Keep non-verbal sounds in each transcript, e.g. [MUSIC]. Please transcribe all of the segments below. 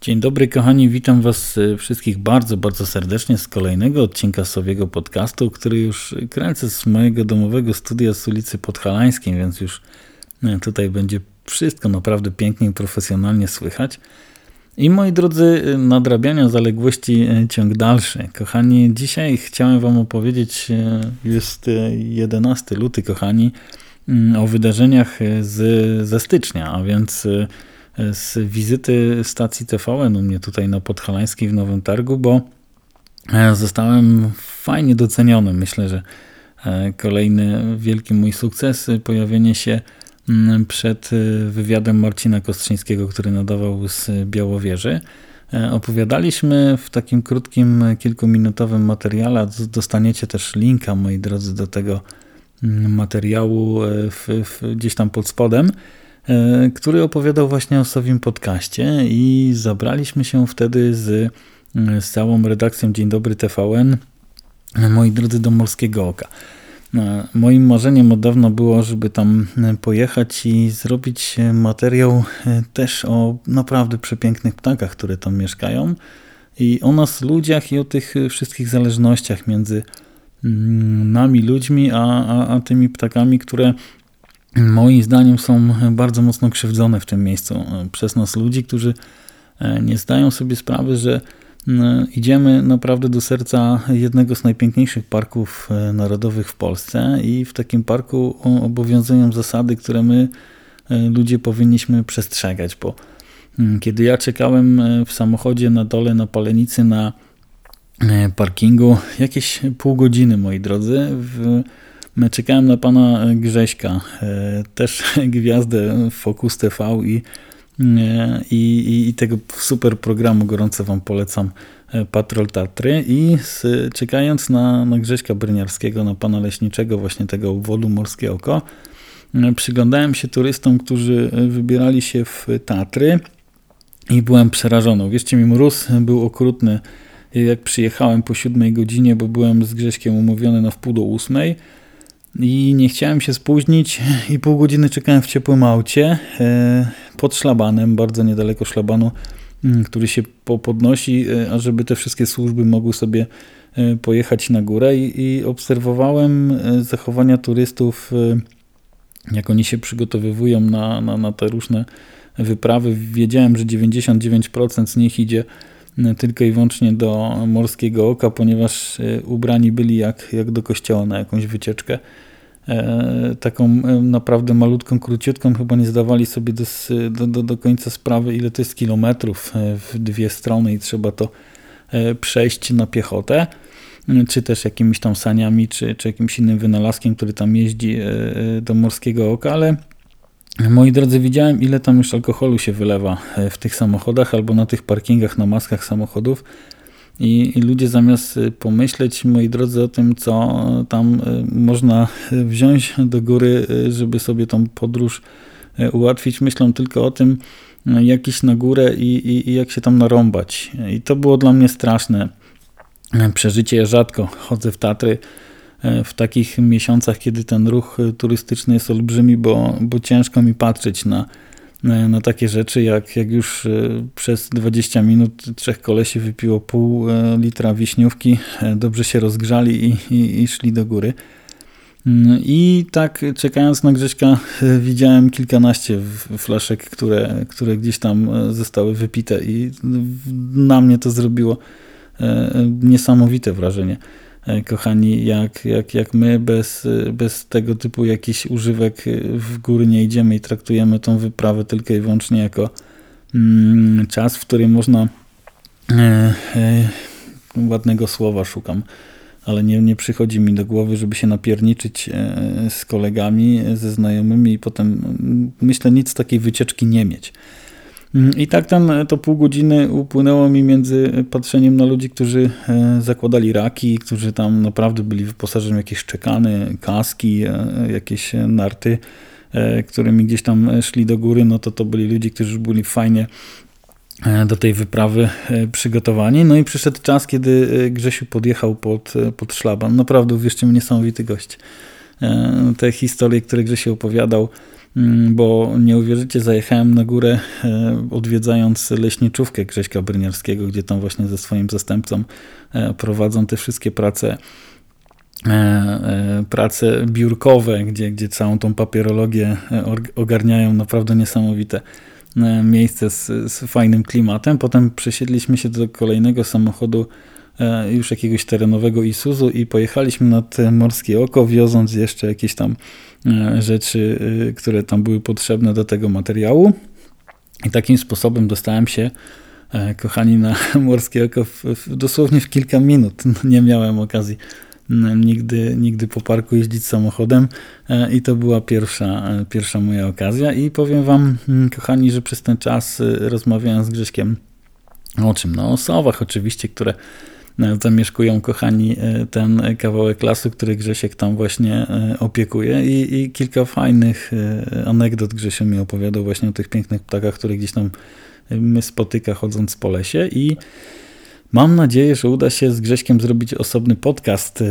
Dzień dobry kochani, witam was e, wszystkich bardzo, bardzo serdecznie z kolejnego odcinka Sowiego Podcastu, który już kręcę z mojego domowego studia z ulicy Podhalańskiej, więc już e, tutaj będzie wszystko naprawdę pięknie i profesjonalnie słychać. I moi drodzy, e, nadrabiania zaległości ciąg dalszy. Kochani, dzisiaj chciałem wam opowiedzieć, jest 11 luty, kochani, o wydarzeniach z, ze stycznia, a więc z wizyty stacji TVN u mnie tutaj na Podhalańskiej w Nowym Targu, bo e, zostałem fajnie doceniony. Myślę, że e, kolejny wielki mój sukces, pojawienie się mm, przed e, wywiadem Marcina Kostrzyńskiego, który nadawał z Białowieży. Opowiadaliśmy w takim krótkim, kilkuminutowym materiale, dostaniecie też linka, moi drodzy, do tego mm, materiału w, w, gdzieś tam pod spodem. E, który opowiadał właśnie o Sowim podcaście i zabraliśmy się wtedy z, z całą redakcją Dzień Dobry TVN, moi drodzy, do Morskiego Oka. E, moim marzeniem od dawna było, żeby tam pojechać i zrobić materiał e, też o naprawdę przepięknych ptakach, które tam mieszkają i o nas ludziach i o tych wszystkich zależnościach między mm, nami ludźmi, a, a, a tymi ptakami, które moim zdaniem są bardzo mocno krzywdzone w tym miejscu e, przez nas ludzi, którzy e, nie zdają sobie sprawy, że idziemy naprawdę do serca jednego z najpiękniejszych parków e, narodowych w Polsce i w takim parku obowiązują zasady, które my ludzie powinniśmy przestrzegać, bo kiedy ja czekałem w samochodzie na dole na Palenicy na parkingu jakieś pół godziny, moi drodzy, w Czekałem na pana Grześka, e, też [LAUGHS] gwiazdę Focus TV e, i, i, i tego super programu gorąco wam polecam e, Patrol Tatry i z, czekając na, na Grześka Bryniarskiego, na pana leśniczego właśnie tego obwodu Morskie Oko, przyglądałem się turystom, którzy wybierali się w Tatry i byłem przerażony. Wierzcie mi, mróz był okrutny jak przyjechałem po siódmej godzinie, bo byłem z Grześkiem umówiony na wpół do ósmej i nie chciałem się spóźnić i pół godziny czekałem w ciepłym aucie e, pod szlabanem, bardzo niedaleko szlabanu, mm, który się podnosi, e, ażeby te wszystkie służby mogły sobie e, pojechać na górę i, obserwowałem zachowania turystów, jak oni się przygotowywują na, na, na te różne wyprawy. Wiedziałem, że 99% z nich idzie tylko i wyłącznie do Morskiego Oka, ponieważ e, ubrani byli jak, jak do kościoła na jakąś wycieczkę. E, taką e, naprawdę malutką, króciutką, chyba nie zdawali sobie do, do, do końca sprawy, ile to jest kilometrów w dwie strony i trzeba to przejść na piechotę, czy też jakimiś tam saniami, czy, czy jakimś innym wynalazkiem, który tam jeździ do Morskiego Oka, ale Moi drodzy, widziałem ile tam już alkoholu się wylewa e, w tych samochodach albo na tych parkingach, na maskach samochodów. I, I, ludzie zamiast e, pomyśleć, moi drodzy, o tym, co tam e, można wziąć do góry, żeby sobie tą podróż ułatwić, myślą tylko o tym, jak iść na górę i, i, i jak się tam narąbać. I to było dla mnie straszne przeżycie. Ja rzadko chodzę w Tatry w takich miesiącach, kiedy ten ruch turystyczny jest olbrzymi, bo, bo ciężko mi patrzeć na, na takie rzeczy, jak, jak już e, przez 20 minut trzech kolesi wypiło pół e, litra wiśniówki, dobrze się rozgrzali i, i, i szli do góry. Mm, I tak czekając na Grześka widziałem kilkanaście flaszek, które, które gdzieś tam zostały wypite i na mnie to zrobiło niesamowite wrażenie. E, kochani, jak, jak, jak my bez, bez tego typu jakichś używek w góry nie idziemy i traktujemy tą wyprawę tylko i wyłącznie jako mm, czas, w którym można e, e, ładnego słowa szukam, ale nie, nie przychodzi mi do głowy, żeby się napierniczyć e, z kolegami, ze znajomymi i potem mm, myślę nic takiej wycieczki nie mieć. Mm, I tak tam to pół godziny upłynęło mi między patrzeniem na ludzi, którzy e, zakładali raki, którzy tam naprawdę byli wyposażeni w jakieś szczekany, kaski, e, jakieś narty, e, którymi gdzieś tam szli do góry, no to to byli ludzie, którzy byli fajnie do tej wyprawy przygotowani. No i przyszedł czas, kiedy Grzesiu podjechał pod, pod szlaban. Naprawdę, uwierzcie mi, niesamowity gość. Te historie, które Grzesiu opowiadał, bo nie uwierzycie, zajechałem na górę odwiedzając leśniczówkę Grześka Bryniarskiego, gdzie tam właśnie ze swoim zastępcą prowadzą te wszystkie prace prace biurkowe, gdzie, gdzie całą tą papierologię ogarniają naprawdę niesamowite miejsce z, z fajnym klimatem. Potem przesiedliśmy się do kolejnego samochodu E, już jakiegoś terenowego Isuzu i pojechaliśmy nad Morskie Oko, wioząc jeszcze jakieś tam e, rzeczy, e, które tam były potrzebne do tego materiału. I takim sposobem dostałem się, kochani, na [LAUGHS] Morskie Oko w, w, dosłownie w kilka minut. [LAUGHS] Nie miałem okazji nigdy, nigdy po parku jeździć samochodem i to była pierwsza, pierwsza moja okazja i powiem wam, kochani, że przez ten czas rozmawiałem z Grześkiem o czym? No o sowach oczywiście, które zamieszkują kochani e, ten kawałek lasu, który Grzesiek tam właśnie e, opiekuje. I, i kilka fajnych e, anegdot Grzesiek mi opowiadał właśnie o tych pięknych ptakach, które gdzieś tam spotyka chodząc po lesie. I Mam nadzieję, że uda się z Grześkiem zrobić osobny podcast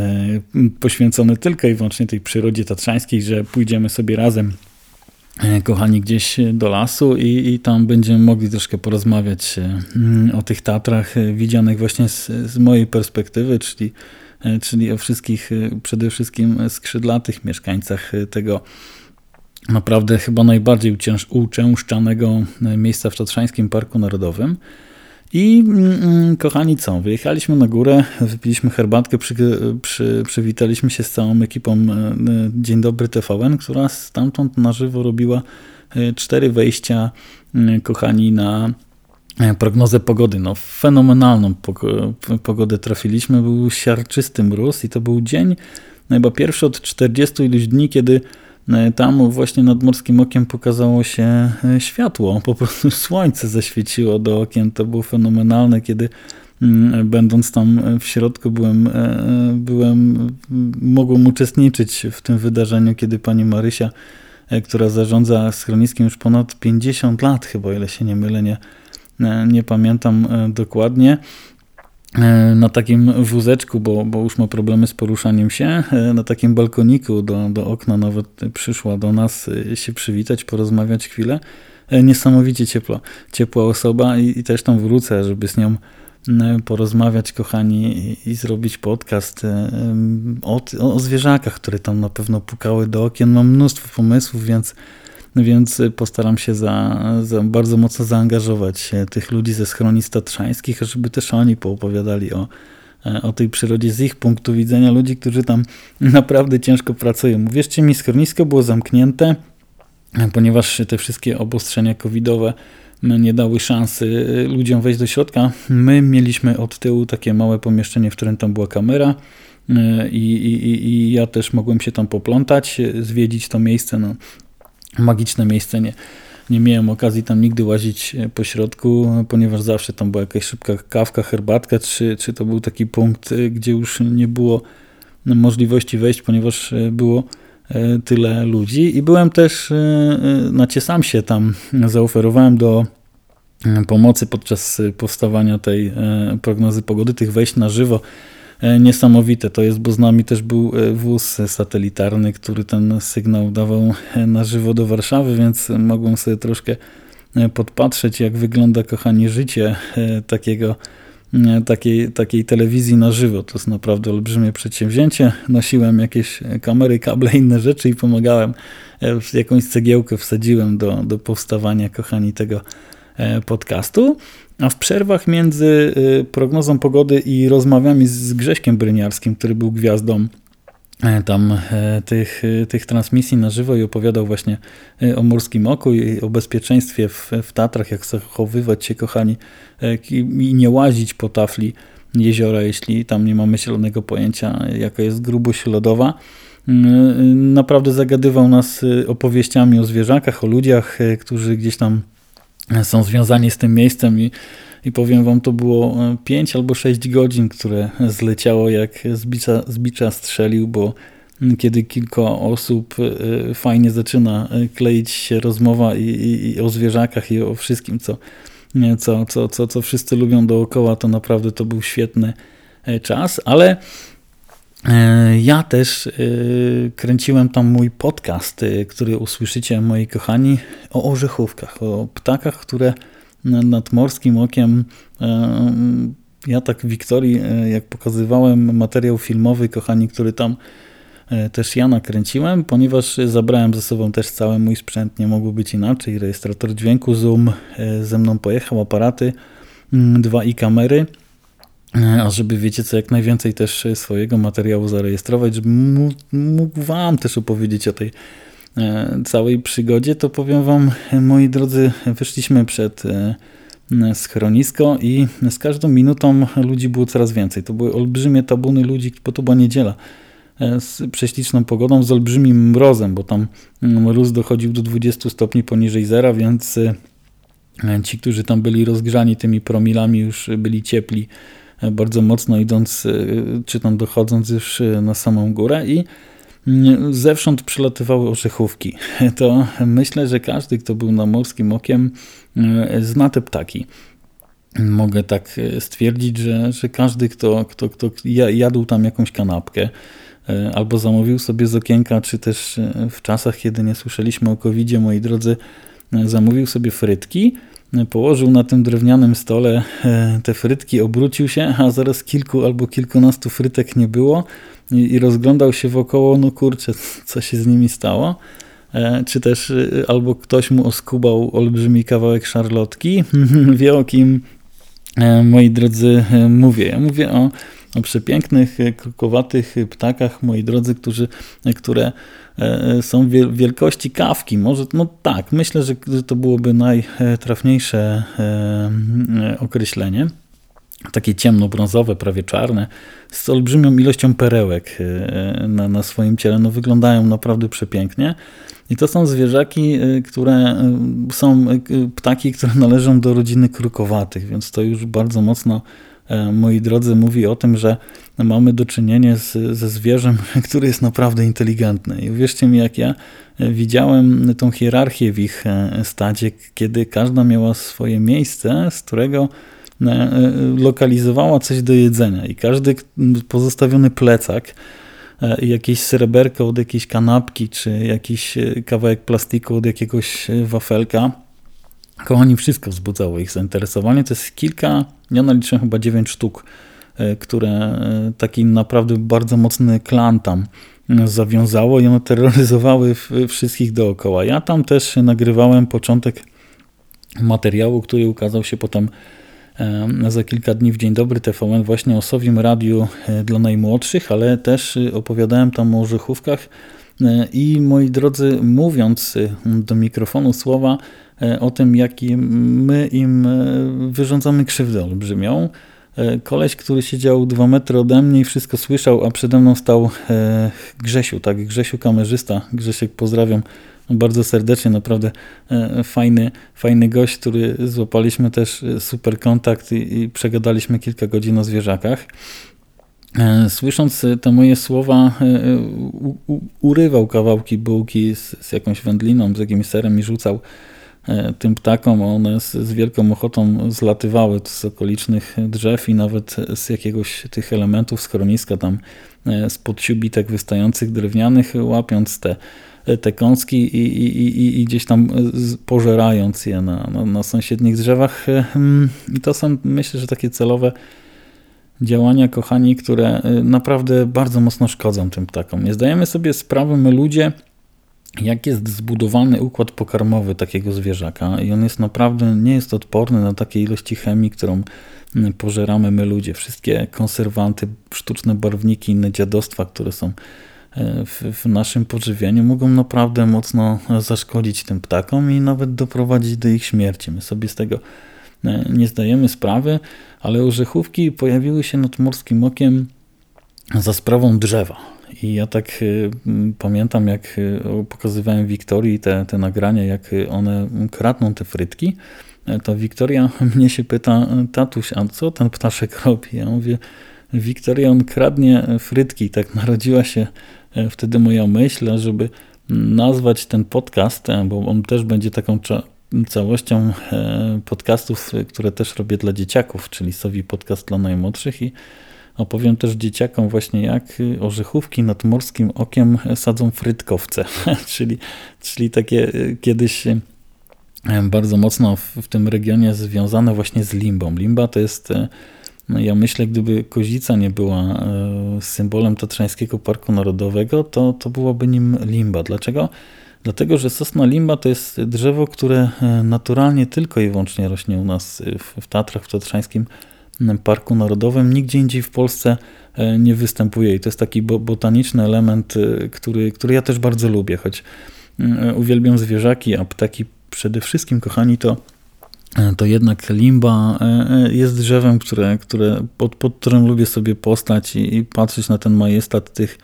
poświęcony tylko i wyłącznie tej przyrodzie tatrzańskiej, że pójdziemy sobie razem kochani, gdzieś do lasu i, i tam będziemy mogli troszkę porozmawiać e, mm, o tych Tatrach e, widzianych właśnie z, z mojej perspektywy, czyli, czyli o wszystkich, przede wszystkim skrzydlatych mieszkańcach tego naprawdę chyba najbardziej uczęszczanego miejsca w Tatrzańskim Parku Narodowym. I mm, kochani, co? Wyjechaliśmy na górę, wypiliśmy herbatkę, przy, przy, przywitaliśmy się z całą ekipą e, Dzień Dobry TVN, która stamtąd na żywo robiła e, cztery wejścia, e, kochani, na prognozę pogody. No, fenomenalną pogodę trafiliśmy. Był siarczysty mróz i to był dzień, no chyba pierwszy od 40 iluś dni, kiedy E, tam właśnie nad Morskim Okiem pokazało się e, światło, po prostu [LAUGHS] słońce zaświeciło do okien, to było fenomenalne, kiedy mm, będąc tam w środku byłem, e, byłem mogłem uczestniczyć w tym wydarzeniu, kiedy pani Marysia, która zarządza schroniskiem już ponad 50 lat chyba, ile się nie mylę, nie, nie pamiętam dokładnie, E, na takim wózeczku, bo, bo już ma problemy z poruszaniem się, e, na takim balkoniku do, do okna nawet przyszła do nas e, się przywitać, porozmawiać chwilę. Niesamowicie ciepła, ciepła osoba i, i też tam wrócę, żeby z nią porozmawiać, kochani, i, i zrobić podcast o, o zwierzakach, które tam na pewno pukały do okien. Mam mnóstwo pomysłów, więc więc postaram się za, za bardzo mocno zaangażować tych ludzi ze schronisk tatrzańskich, żeby też oni poopowiadali o, o tej przyrodzie z ich punktu widzenia ludzi, którzy tam [LAUGHS] naprawdę ciężko pracują. Wierzcie mi, schronisko było zamknięte, ponieważ te wszystkie obostrzenia covidowe nie dały szansy ludziom wejść do środka. My mieliśmy od tyłu takie małe pomieszczenie, w którym tam była kamera i, i, i ja też mogłem się tam poplątać, zwiedzić to miejsce. No, magiczne miejsce. Nie, nie miałem okazji tam nigdy łazić e, po środku, ponieważ zawsze tam była jakaś szybka kawka, herbatka, czy, czy to był taki punkt, e, gdzie już nie było możliwości wejść, ponieważ e, było tyle ludzi. I byłem też, znaczy sam się tam [LAUGHS] zaoferowałem do pomocy podczas powstawania tej prognozy pogody, tych wejść na żywo niesamowite to jest, bo z nami też był e, wóz satelitarny, który ten sygnał dawał e, na żywo do Warszawy, więc mogłem sobie troszkę podpatrzeć, jak wygląda, kochani, życie takiego, takiej, takiej telewizji na żywo. To jest naprawdę olbrzymie przedsięwzięcie. Nosiłem jakieś kamery, kable, inne rzeczy i pomagałem. Jakąś cegiełkę wsadziłem do, do powstawania, kochani, tego podcastu. A w przerwach między y, prognozą pogody i rozmowami z Grześkiem Bryniarskim, który był gwiazdą e, tam e, tych, y, tych transmisji na żywo i opowiadał właśnie o Morskim Oku i o bezpieczeństwie w, w Tatrach, jak zachowywać się, kochani, e, i nie łazić po tafli jeziora, jeśli tam nie mamy zielonego pojęcia, jaka jest grubość lodowa. Naprawdę zagadywał nas opowieściami o zwierzakach, o ludziach, którzy gdzieś tam są związani z tym miejscem i, i powiem wam, to było 5 e, albo 6 godzin, które zleciało jak z bicza, strzelił, bo kiedy kilka osób e, fajnie zaczyna e, kleić się rozmowa i, i, i o zwierzakach i o wszystkim, co, co, co, co, co wszyscy lubią dookoła, to naprawdę to był świetny czas, ale Ja też kręciłem tam mój podcast, który usłyszycie, moi kochani, o orzechówkach, o ptakach, które nad morskim okiem ja tak Wiktorii, e, jak pokazywałem materiał filmowy, kochani, który tam e, też ja nakręciłem, ponieważ zabrałem ze sobą też cały mój sprzęt, nie mogło być inaczej, rejestrator dźwięku, zoom, e, ze mną pojechał, aparaty, mm, dwa i kamery, a żeby wiecie co, jak najwięcej też swojego materiału zarejestrować, żeby mógł wam też opowiedzieć o tej całej przygodzie, to powiem wam, moi drodzy, wyszliśmy przed schronisko i z każdą minutą ludzi było coraz więcej. To były olbrzymie tabuny ludzi, bo to była niedziela e, z prześliczną pogodą, z olbrzymim mrozem, bo tam mróz dochodził do 20 stopni poniżej zera, więc e, ci, którzy tam byli rozgrzani tymi promilami, już byli ciepli e, bardzo mocno idąc, czy tam dochodząc już na samą górę i zewsząd przylatywały orzechówki. [LAUGHS] To myślę, że każdy, kto był na morskim okiem, e, zna te ptaki. Mogę tak e, stwierdzić, że, że każdy, kto, kto, kto jadł tam jakąś kanapkę, e, albo zamówił sobie z okienka, czy też w czasach, kiedy nie słyszeliśmy o covid moi drodzy, zamówił sobie frytki, położył na tym drewnianym stole te frytki, obrócił się, a zaraz kilku albo kilkunastu frytek nie było, i, i rozglądał się wokoło, no kurczę, co się z nimi stało. E, czy też e, albo ktoś mu oskubał olbrzymi kawałek szarlotki, [LAUGHS] wie o kim, e, moi drodzy, mówię. Ja mówię o, o przepięknych, krukowatych ptakach, moi drodzy, którzy, które są wielkości kawki. Może, no tak, myślę, że to byłoby najtrafniejsze określenie takie ciemnobrązowe, prawie czarne, z olbrzymią ilością perełek e, na, na swoim ciele. No, wyglądają naprawdę przepięknie. I to są zwierzaki, e, które e, są ptaki, które należą do rodziny krukowatych, więc to już bardzo mocno, moi drodzy, mówi o tym, że mamy do czynienia z, ze zwierzem, [LAUGHS] który jest naprawdę inteligentny. I uwierzcie mi, jak ja widziałem tą hierarchię w ich stadzie, kiedy każda miała swoje miejsce, z którego E, lokalizowała coś do jedzenia i każdy pozostawiony plecak, e, jakieś sreberko od jakiejś kanapki, czy jakiś e, kawałek plastiku od jakiegoś wafelka, kochani, wszystko wzbudzało ich zainteresowanie. To jest kilka, ja naliczyłem chyba dziewięć sztuk, które taki naprawdę bardzo mocny klan tam zawiązało i one terroryzowały wszystkich dookoła. Ja tam też nagrywałem początek materiału, który ukazał się potem za kilka dni w Dzień Dobry TVN właśnie o Sowim Radiu e, dla najmłodszych, ale też e, opowiadałem tam o orzechówkach e, i moi drodzy, mówiąc do mikrofonu słowa o tym, jaki my im wyrządzamy krzywdę olbrzymią, koleś, który siedział dwa metry ode mnie i wszystko słyszał, a przede mną stał Grzesiu, tak, Grzesiu kamerzysta. Grzesiek pozdrawiam bardzo serdecznie, naprawdę fajny, fajny gość, który złapaliśmy też super kontakt i, i przegadaliśmy kilka godzin o zwierzakach. E, słysząc te moje słowa, urywał kawałki bułki z, z jakąś wędliną, z jakimś serem i rzucał tym ptakom. One z, z, wielką ochotą zlatywały z okolicznych drzew i nawet z jakiegoś tych elementów schroniska tam spod siubitek wystających drewnianych, łapiąc te te kąski i, i, i, i gdzieś tam pożerając je na, na, na sąsiednich drzewach. Hmm, I to są, myślę, że takie celowe działania, kochani, które y, naprawdę bardzo mocno szkodzą tym ptakom. Nie zdajemy sobie sprawy, my ludzie, jak jest zbudowany układ pokarmowy takiego zwierzaka i on jest naprawdę, nie jest odporny na takie ilości chemii, którą mm, pożeramy my ludzie. Wszystkie konserwanty, sztuczne barwniki, inne dziadostwa, które są E, w, w, naszym pożywieniu mogą naprawdę mocno zaszkodzić tym ptakom i nawet doprowadzić do ich śmierci. My sobie z tego nie zdajemy sprawy, ale orzechówki pojawiły się nad morskim okiem za sprawą drzewa. I ja tak y, pamiętam, jak y, pokazywałem Wiktorii te, te nagrania, jak one kradną te frytki, to Wiktoria [LAUGHS] mnie się pyta, tatuś, a co ten ptaszek [LAUGHS] robi? Ja mówię, Wiktoria, on kradnie frytki. Tak narodziła się E, wtedy moja myśl, żeby nazwać ten podcast, e, bo on też będzie taką całością e, podcastów, które też robię dla dzieciaków, czyli Sowi Podcast dla najmłodszych i Opowiem też dzieciakom właśnie, jak orzechówki nad morskim okiem sadzą frytkowce, [LAUGHS] czyli, czyli takie kiedyś bardzo mocno w, w tym regionie związane właśnie z limbą. Limba to jest no ja myślę, gdyby Kozica nie była e, symbolem Tatrzańskiego Parku Narodowego, to, to byłoby nim limba. Dlaczego? Dlatego, że sosna limba to jest drzewo, które e, naturalnie tylko i wyłącznie rośnie u nas w, w Tatrach, w Tatrzańskim Parku Narodowym. Nigdzie indziej w Polsce e, nie występuje i to jest taki botaniczny element, który, który ja też bardzo lubię, choć uwielbiam zwierzaki, a ptaki przede wszystkim, kochani, to E, to jednak limba e, e, jest drzewem, które, które, pod, pod którym lubię sobie postać i, i, patrzeć na ten majestat tych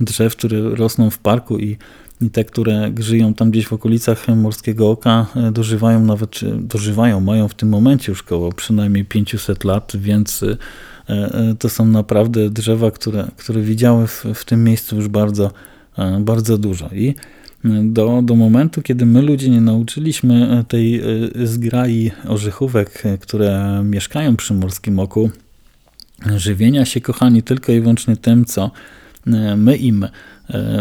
drzew, które rosną w parku i, i te, które żyją tam gdzieś w okolicach Morskiego Oka, dożywają nawet, czy dożywają, mają w tym momencie już około przynajmniej 500 lat, więc to są naprawdę drzewa, które, które widziały w, w tym miejscu już bardzo, bardzo dużo. I do, do momentu, kiedy my ludzie nie nauczyliśmy tej e, zgrai orzechówek, e, które mieszkają przy Morskim Oku, żywienia się, kochani, tylko i wyłącznie tym, co e, my im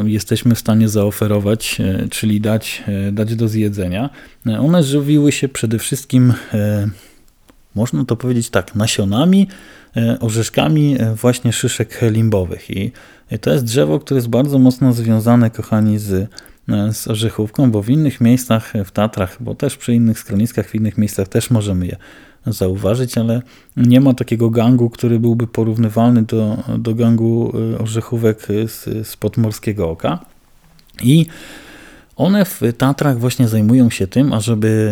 jesteśmy w stanie zaoferować, czyli dać, dać do zjedzenia. One żywiły się przede wszystkim, można to powiedzieć tak, nasionami, orzeszkami właśnie szyszek limbowych. I to jest drzewo, które jest bardzo mocno związane, kochani, z E, z orzechówką, bo w innych miejscach w Tatrach, bo też przy innych schroniskach, w innych miejscach też możemy je zauważyć, ale nie ma takiego gangu, który byłby porównywalny do, do gangu e, orzechówek z, z podmorskiego oka. I one w Tatrach właśnie zajmują się tym, ażeby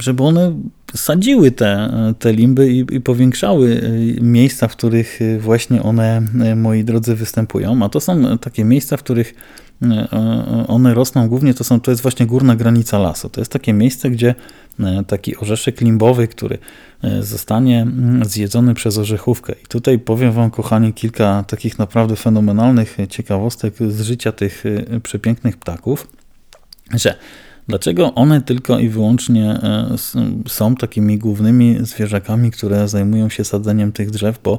żeby one sadziły te, te limby i, i, powiększały e, miejsca, w których właśnie one, moi drodzy, występują. A to są takie miejsca, w których E, e, one rosną głównie, to, są, to jest właśnie górna granica lasu. To jest takie miejsce, gdzie e, taki orzeszek limbowy, który zostanie mm, zjedzony przez orzechówkę. I tutaj powiem Wam, kochani, kilka takich naprawdę fenomenalnych ciekawostek z życia tych przepięknych ptaków, że Dlaczego one tylko i wyłącznie są takimi głównymi zwierzakami, które zajmują się sadzeniem tych drzew? Bo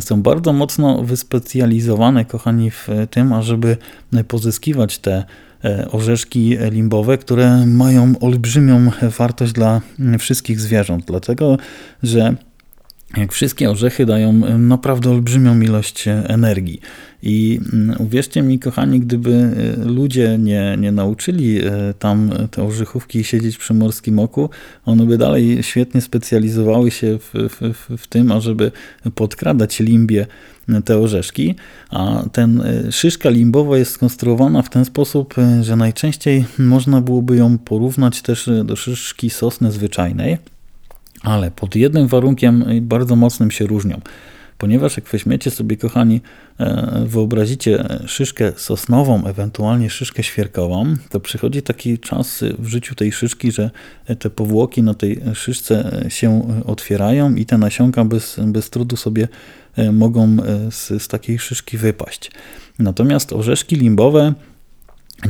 są bardzo mocno wyspecjalizowane, kochani, w tym, ażeby pozyskiwać te e, orzeszki limbowe, które mają olbrzymią wartość dla wszystkich zwierząt, dlatego że jak wszystkie orzechy dają naprawdę olbrzymią ilość energii. I mm, uwierzcie mi, kochani, gdyby e, ludzie nie, nie nauczyli e, tam te orzechówki siedzieć przy morskim oku, one by dalej świetnie specjalizowały się w, w, w tym, ażeby podkradać limbie te orzeszki, a ten e, szyszka limbowa jest skonstruowana w ten sposób, że najczęściej można byłoby ją porównać też do szyszki sosny zwyczajnej, ale pod jednym warunkiem bardzo mocnym się różnią. Ponieważ jak weźmiecie sobie, kochani, e, wyobrazicie szyszkę sosnową, ewentualnie szyszkę świerkową, to przychodzi taki czas w życiu tej szyszki, że te powłoki na tej szyszce się otwierają i te nasionka bez, bez trudu sobie e, mogą e, z, z takiej szyszki wypaść. Natomiast orzeszki limbowe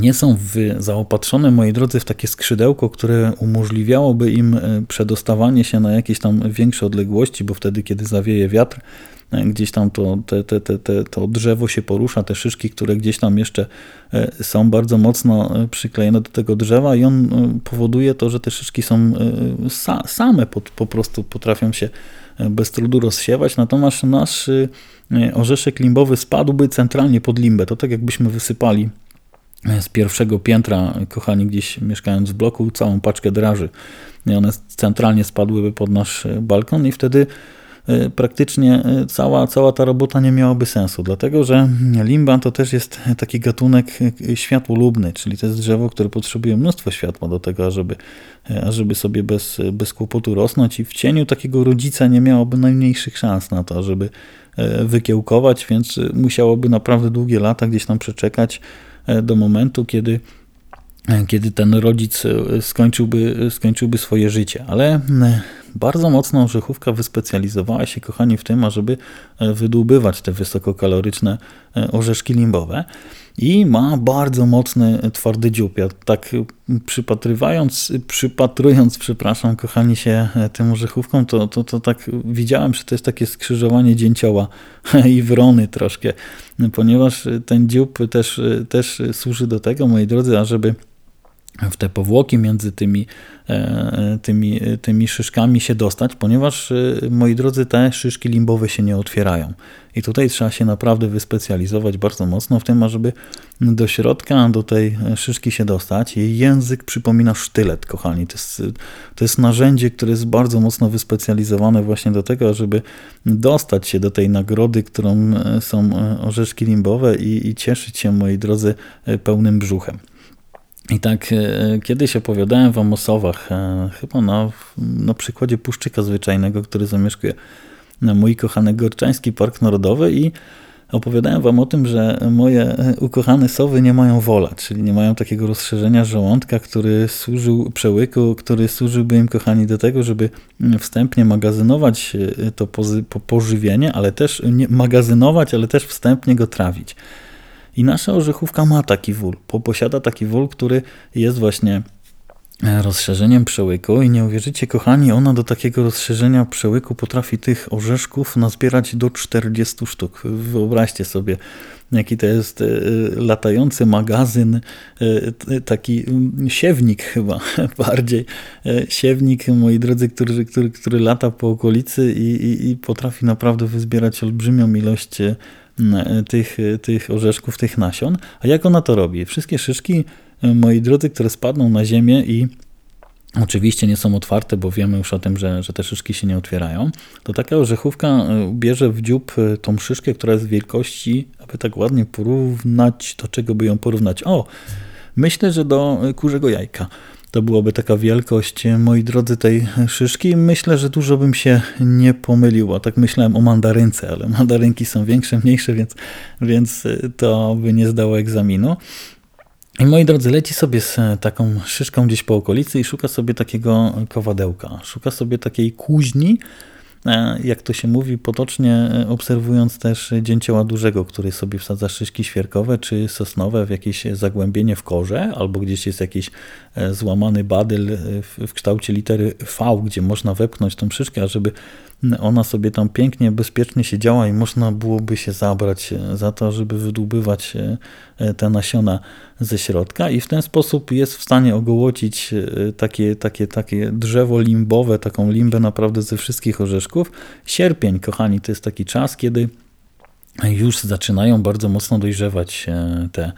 nie są w, zaopatrzone, moi drodzy, w takie skrzydełko, które umożliwiałoby im przedostawanie się na jakieś tam większe odległości, bo wtedy, kiedy zawieje wiatr, E, gdzieś tam to, te, te, te, to drzewo się porusza, te szyszki, które gdzieś tam jeszcze e, są bardzo mocno e, przyklejone do tego drzewa i on powoduje to, że te szyszki są same po, po prostu potrafią się bez trudu rozsiewać, natomiast nasz orzeszek limbowy spadłby centralnie pod limbę. To tak jakbyśmy wysypali z pierwszego piętra, kochani, gdzieś mieszkając w bloku, całą paczkę draży. I one centralnie spadłyby pod nasz balkon i wtedy Y, praktycznie y, cała, cała ta robota nie miałaby sensu, dlatego że limba to też jest taki gatunek światłolubny, czyli to jest drzewo, które potrzebuje mnóstwo światła do tego, ażeby, ażeby sobie bez, bez kłopotu rosnąć i w cieniu takiego rodzica nie miałoby najmniejszych szans na to, żeby wykiełkować, więc musiałoby naprawdę długie lata gdzieś tam przeczekać do momentu, kiedy kiedy ten rodzic skończyłby, skończyłby swoje życie. Ale bardzo mocno orzechówka wyspecjalizowała się, kochani, w tym, ażeby wydłubywać te wysokokaloryczne orzeszki limbowe i ma bardzo mocny, twardy dziób. Ja tak przypatrywając, przypatrując, przepraszam, kochani się tym orzechówkom, to, to, to tak widziałem, że to jest takie skrzyżowanie dzięcioła [LAUGHS] i wrony troszkę, ponieważ ten dziób też, też służy do tego, moi drodzy, ażeby w te powłoki między tymi, e, tymi, tymi szyszkami się dostać, ponieważ, e, moi drodzy, te szyszki limbowe się nie otwierają. I tutaj trzeba się naprawdę wyspecjalizować bardzo mocno w tym, ażeby do środka, do tej szyszki się dostać. Jej język przypomina sztylet, kochani. To jest, to jest narzędzie, które jest bardzo mocno wyspecjalizowane właśnie do tego, żeby dostać się do tej nagrody, którą e, są orzeszki limbowe i, i cieszyć się, moi drodzy, pełnym brzuchem. I tak e, kiedyś opowiadałem wam o sowach, e, chyba na, na przykładzie puszczyka zwyczajnego, który zamieszkuje mój kochany Gorczański Park Narodowy i opowiadałem wam o tym, że moje e, ukochane sowy nie mają wola, czyli nie mają takiego rozszerzenia żołądka, który służył przełyku, który służyłby im, kochani, do tego, żeby wstępnie magazynować to pożywienie, ale też magazynować, ale też wstępnie go trawić. I nasza orzechówka ma taki wól, posiada taki wól, który jest właśnie e, rozszerzeniem przełyku i nie uwierzycie kochani, ona do takiego rozszerzenia przełyku potrafi tych orzeszków nazbierać do 40 sztuk. Wyobraźcie sobie, jaki to jest e, latający magazyn, e, taki siewnik chyba [LAUGHS] bardziej, siewnik, moi drodzy, który, który, który lata po okolicy i, i, i potrafi naprawdę wyzbierać olbrzymią ilość tych, tych orzeszków, tych nasion. A jak ona to robi? Wszystkie szyszki, moi drodzy, które spadną na ziemię i oczywiście nie są otwarte, bo wiemy już o tym, że, że te szyszki się nie otwierają, to taka orzechówka e, bierze w dziób e, tą szyszkę, która jest wielkości, aby tak ładnie porównać, do czego by ją porównać. O, myślę, że do kurzego jajka. To byłoby taka wielkość, moi drodzy, tej szyszki. Myślę, że dużo bym się nie pomylił, a tak myślałem o mandarynce, ale mandarynki są większe, mniejsze, więc, więc to by nie zdało egzaminu. I moi drodzy, leci sobie z taką szyszką gdzieś po okolicy i szuka sobie takiego kowadełka. Szuka sobie takiej kuźni, E, jak to się mówi potocznie, e, obserwując też dzięcioła dużego, który sobie wsadza szyszki świerkowe czy sosnowe w jakieś zagłębienie w korze, albo gdzieś jest jakiś e, złamany badyl w kształcie litery V, gdzie można wepchnąć tą szyszkę, żeby ona sobie tam pięknie, bezpiecznie siedziała i można byłoby się zabrać za to, żeby wydłubywać te nasiona ze środka i w ten sposób jest w stanie ogołocić takie, takie, takie drzewo limbowe, taką limbę naprawdę ze wszystkich orzeszków. Sierpień, kochani, to jest taki czas, kiedy już zaczynają bardzo mocno dojrzewać te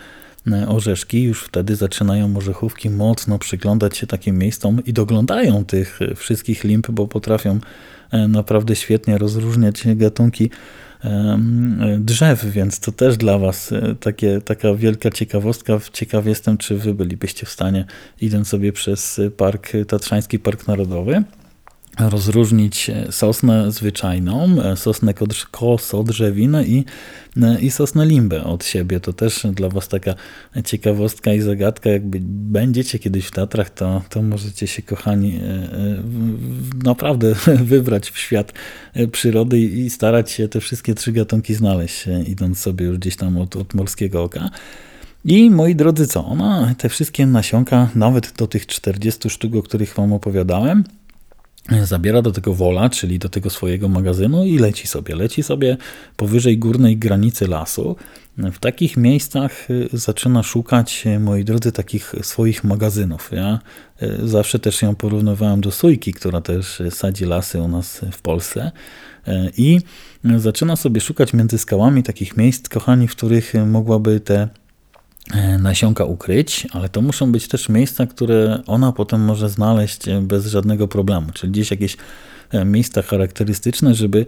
orzeszki, już wtedy zaczynają orzechówki mocno przyglądać się takim miejscom i doglądają tych wszystkich limb, bo potrafią E, naprawdę świetnie rozróżniać gatunki drzew, więc to też dla Was e, takie, taka wielka ciekawostka. Ciekaw jestem, czy Wy bylibyście w stanie, idąc sobie przez park, Tatrzański Park Narodowy, rozróżnić sosnę zwyczajną, sosnę kosodrzewinę i, i sosnę limbę od siebie. To też dla Was taka ciekawostka i zagadka. Jakby będziecie kiedyś w Tatrach, to, to możecie się, kochani, e, e, naprawdę [LAUGHS] wybrać w świat przyrody i starać się te wszystkie trzy gatunki znaleźć, idąc sobie już gdzieś tam od, od morskiego oka. I moi drodzy, co? Ona te wszystkie nasionka, nawet do tych 40 sztuk, o których Wam opowiadałem, zabiera do tego wola, czyli do tego swojego magazynu i leci sobie. Leci sobie powyżej górnej granicy lasu. W takich miejscach y, zaczyna szukać, y, moi drodzy, takich swoich magazynów. Ja y, zawsze też ją porównywałem do sójki, która też sadzi lasy u nas w Polsce. I zaczyna sobie szukać między skałami takich miejsc, kochani, w których mogłaby te nasionka ukryć, ale to muszą być też miejsca, które ona potem może znaleźć e, bez żadnego problemu, czyli gdzieś jakieś e, miejsca charakterystyczne, żeby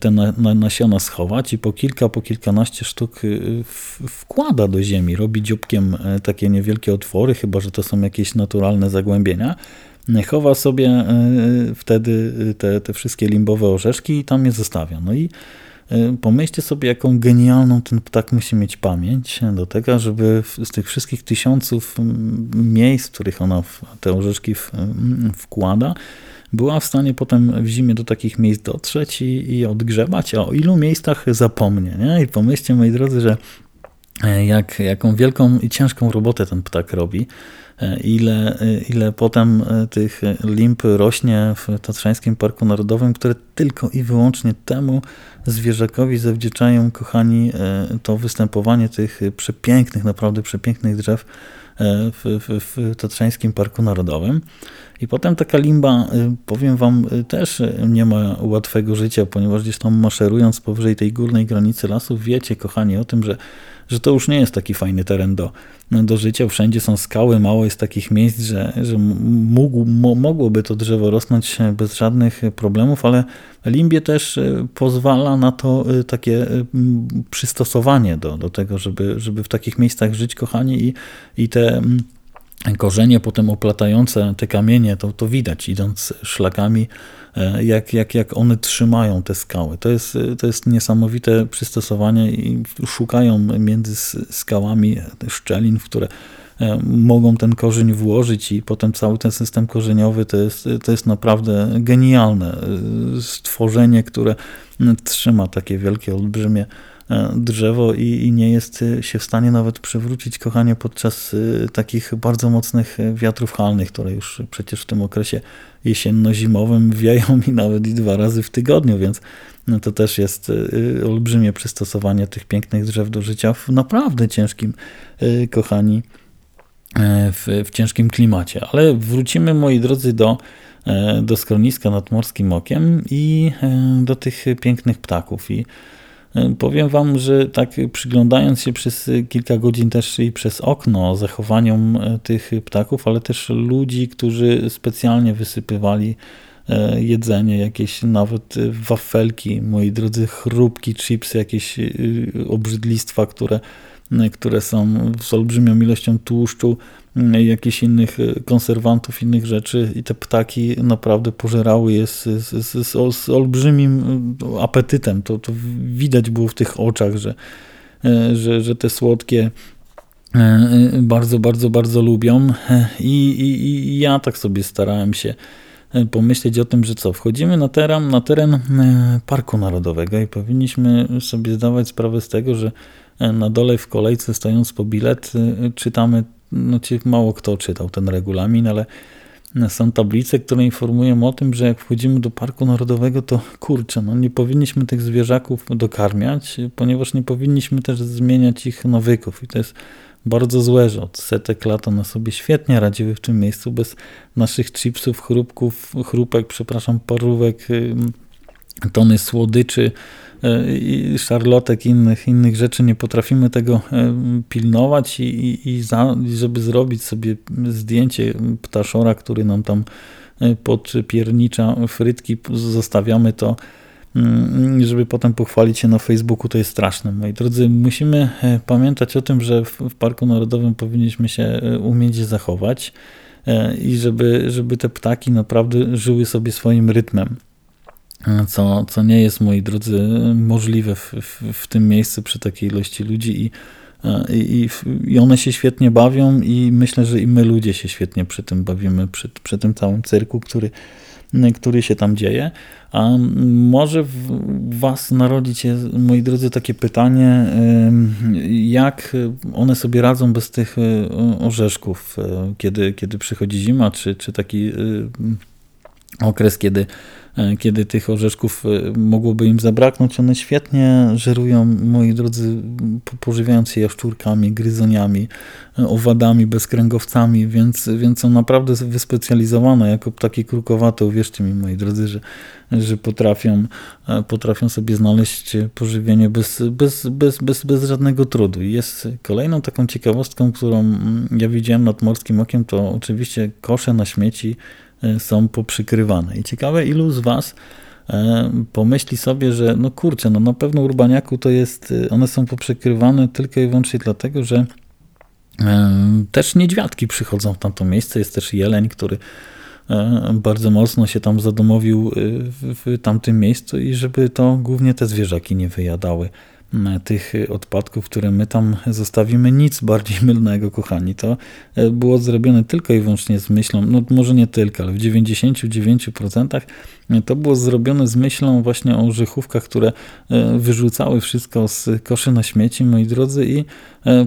te nasiona schować i po kilka, po kilkanaście sztuk wkłada do ziemi, robi dzióbkiem takie niewielkie otwory, chyba że to są jakieś naturalne zagłębienia, chowa sobie wtedy te, te wszystkie limbowe orzeszki i tam je zostawia. No i pomyślcie sobie, jaką genialną ten ptak musi mieć pamięć do tego, żeby z tych wszystkich tysiąców miejsc, w których ona te orzeszki wkłada, była w stanie potem w zimie do takich miejsc dotrzeć i, i odgrzebać. O ilu miejscach zapomnie. Nie? I pomyślcie, moi drodzy, że e, jak, jaką wielką i ciężką robotę ten ptak robi, e, ile, e, ile potem tych limp rośnie w Tatrzańskim Parku Narodowym, które tylko i wyłącznie temu zwierzakowi zawdzięczają, kochani, to występowanie tych przepięknych, naprawdę przepięknych drzew w, w, w Tatrzańskim Parku Narodowym. I potem taka limba, y, powiem wam, też nie ma łatwego życia, ponieważ gdzieś tam maszerując powyżej tej górnej granicy lasów, wiecie, kochani, o tym, że, że to już nie jest taki fajny teren do, do życia. Wszędzie są skały, mało jest takich miejsc, że, że mógł, mogłoby to drzewo rosnąć bez żadnych problemów, ale limbie też y, pozwala na to takie przystosowanie do, do tego, żeby, żeby w takich miejscach żyć, kochani, i, i te korzenie potem oplatające te kamienie, to, to widać idąc szlakami, e, jak, jak, jak one trzymają te skały. To jest, to jest niesamowite przystosowanie i szukają między skałami szczelin, w które e, mogą ten korzeń włożyć i potem cały ten system korzeniowy to jest, to jest naprawdę genialne e, stworzenie, które trzyma takie wielkie, olbrzymie drzewo i, i, nie jest e, się w stanie nawet przewrócić, kochanie, podczas e, takich bardzo mocnych wiatrów halnych, które już przecież w tym okresie jesienno-zimowym wieją mi nawet i dwa razy w tygodniu, więc no to też jest olbrzymie przystosowanie tych pięknych drzew do życia w naprawdę ciężkim, kochani, w, w ciężkim klimacie. Ale wrócimy, moi drodzy, do do skroniska nad Morskim Okiem i do tych pięknych ptaków. I E, powiem Wam, że tak przyglądając się przez kilka godzin też i przez okno zachowaniom e, tych ptaków, ale też ludzi, którzy specjalnie wysypywali e, jedzenie, jakieś nawet wafelki, moi drodzy, chrupki, chipsy, jakieś obrzydlistwa, które, które są z olbrzymią ilością tłuszczu, jakichś innych e, konserwantów, innych rzeczy i te ptaki naprawdę pożerały je z, z, z, z olbrzymim apetytem. To, to widać było w tych oczach, że, że, że te słodkie bardzo, bardzo, bardzo lubią I, i, i ja tak sobie starałem się pomyśleć o tym, że co, wchodzimy na teren, na teren Parku Narodowego i powinniśmy sobie zdawać sprawę z tego, że na dole w kolejce stojąc po bilet czytamy no, mało kto czytał ten regulamin, ale są tablice, które informują o tym, że jak wchodzimy do Parku Narodowego, to kurczę, no nie powinniśmy tych zwierzaków dokarmiać, ponieważ nie powinniśmy też zmieniać ich nawyków. I to jest bardzo złe, że od setek lat one sobie świetnie radziły w tym miejscu bez naszych chipsów, chrupków, chrupek, przepraszam, parówek, tony słodyczy, E, i szarlotek, innych, innych rzeczy, nie potrafimy tego e, pilnować i, i, i, za, żeby zrobić sobie zdjęcie ptaszora, który nam tam e, podpiernicza frytki, zostawiamy to, mm, żeby potem pochwalić się na Facebooku, to jest straszne. Moi drodzy, musimy pamiętać o tym, że w Parku Narodowym powinniśmy się umieć zachować i żeby, żeby te ptaki naprawdę żyły sobie swoim rytmem co, co nie jest, moi drodzy, możliwe w, w, w tym miejscu przy takiej ilości ludzi i, i, i one się świetnie bawią i myślę, że i my ludzie się świetnie przy tym bawimy, przy, przy tym całym cyrku, który, który się tam dzieje. A może w Was narodzić się, moi drodzy, takie pytanie, jak one sobie radzą bez tych e, orzeszków, e, kiedy, kiedy przychodzi zima, czy, czy taki e, okres, kiedy E, kiedy tych orzeszków e, mogłoby im zabraknąć. One świetnie żerują, moi drodzy, pożywiając się jaszczurkami, gryzoniami, e, owadami, bezkręgowcami, więc, więc są naprawdę wyspecjalizowane jako ptaki krukowate. Uwierzcie mi, moi drodzy, że, że potrafią, potrafią sobie znaleźć pożywienie bez, bez, bez, bez, bez żadnego trudu. I jest kolejną taką ciekawostką, którą mm, ja widziałem nad Morskim Okiem, to oczywiście kosze na śmieci są poprzykrywane. I ciekawe, ilu z Was e, pomyśli sobie, że no kurczę, no na pewno urbaniaku to jest, e, one są poprzykrywane tylko i wyłącznie dlatego, że też niedźwiadki przychodzą w tamto miejsce, jest też jeleń, który bardzo mocno się tam zadomowił w tamtym miejscu i żeby to głównie te zwierzaki nie wyjadały tych odpadków, które my tam zostawimy. Nic bardziej [LAUGHS] mylnego, kochani. To było zrobione tylko i wyłącznie z myślą, no może nie tylko, ale w 99% to było zrobione z myślą właśnie o orzechówkach, które wyrzucały wszystko z koszy na śmieci, moi drodzy, i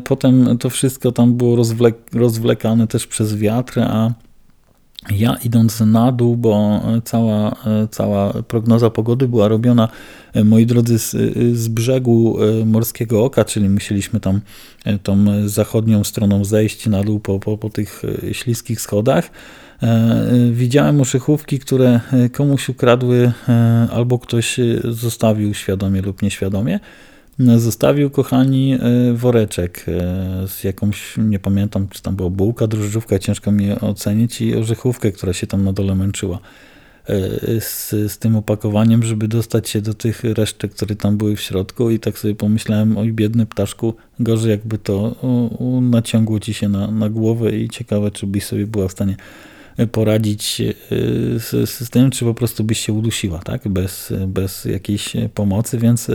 potem to wszystko tam było rozwlek rozwlekane też przez wiatr, a ja idąc na dół, bo cała, cała prognoza pogody była robiona, moi drodzy, z, z brzegu Morskiego Oka, czyli musieliśmy tam tą zachodnią stroną zejść na dół po, po, po tych śliskich schodach. Widziałem oszychówki, które komuś ukradły albo ktoś zostawił świadomie lub nieświadomie. Zostawił, kochani, e, woreczek e, z jakąś, nie pamiętam, czy tam była bułka, drożdżówka, ciężko mi ocenić, i orzechówkę, która się tam na dole męczyła. E, z, z tym opakowaniem, żeby dostać się do tych resztek, które tam były w środku i tak sobie pomyślałem, oj biedny ptaszku, gorzej jakby to naciągło ci się na, na głowę i ciekawe, czy byś sobie była w stanie poradzić z, z tym, czy po prostu byś się udusiła, tak, bez, bez jakiejś pomocy, więc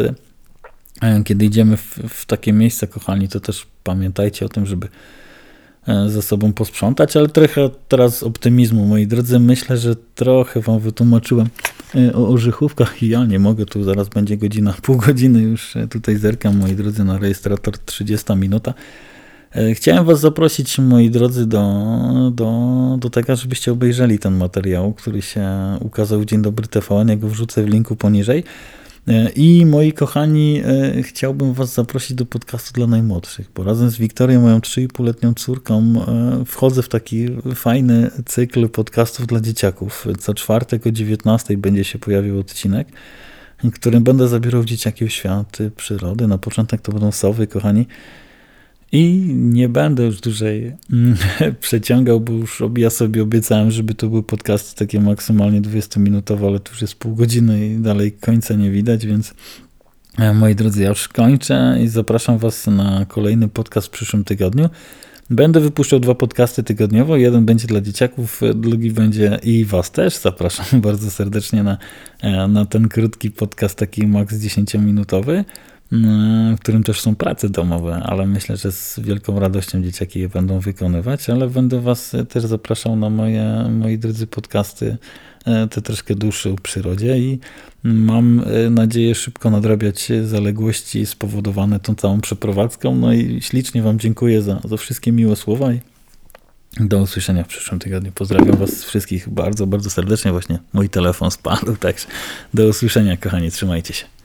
kiedy idziemy w, w, takie miejsca, kochani, to też pamiętajcie o tym, żeby e, ze sobą posprzątać, ale trochę teraz optymizmu, moi drodzy. Myślę, że trochę wam wytłumaczyłem e, o orzechówkach i ja nie mogę, tu zaraz będzie godzina, [LAUGHS] pół godziny już tutaj zerkam, moi drodzy, na rejestrator 30 minuta. Chciałem was zaprosić, moi drodzy, do, do, do tego, żebyście obejrzeli ten materiał, który się ukazał w Dzień Dobry TVN, ja go wrzucę w linku poniżej. E, I moi kochani, e, chciałbym Was zaprosić do podcastu dla najmłodszych, bo razem z Wiktorią, moją 3,5-letnią córką, e, wchodzę w taki fajny cykl podcastów dla dzieciaków. Co czwartek o 19 będzie się pojawił odcinek, którym będę zabierał dzieciaki w świat przyrody. Na początek to będą sowy, kochani. I nie będę już dłużej mm, [LAUGHS] przeciągał, bo już ja sobie obiecałem, żeby to były podcasty takie maksymalnie 20-minutowe, ale to już jest pół godziny i dalej końca nie widać, więc e, moi drodzy, ja już kończę i zapraszam Was na kolejny podcast w przyszłym tygodniu. Będę wypuszczał dwa podcasty tygodniowo. Jeden będzie dla dzieciaków, drugi będzie i Was też. Zapraszam [LAUGHS] bardzo serdecznie na, e, na ten krótki podcast, taki maks 10-minutowy w którym też są prace domowe, ale myślę, że z wielką radością dzieciaki je będą wykonywać, ale będę Was też zapraszał na moje, moi drodzy podcasty, e, te troszkę dłuższe o przyrodzie i mam e, nadzieję szybko nadrabiać zaległości spowodowane tą całą przeprowadzką. No i ślicznie Wam dziękuję za, za wszystkie miłe słowa i do usłyszenia w przyszłym tygodniu. Pozdrawiam Was wszystkich bardzo, bardzo serdecznie. Właśnie mój telefon spadł, także do usłyszenia, kochani. Trzymajcie się.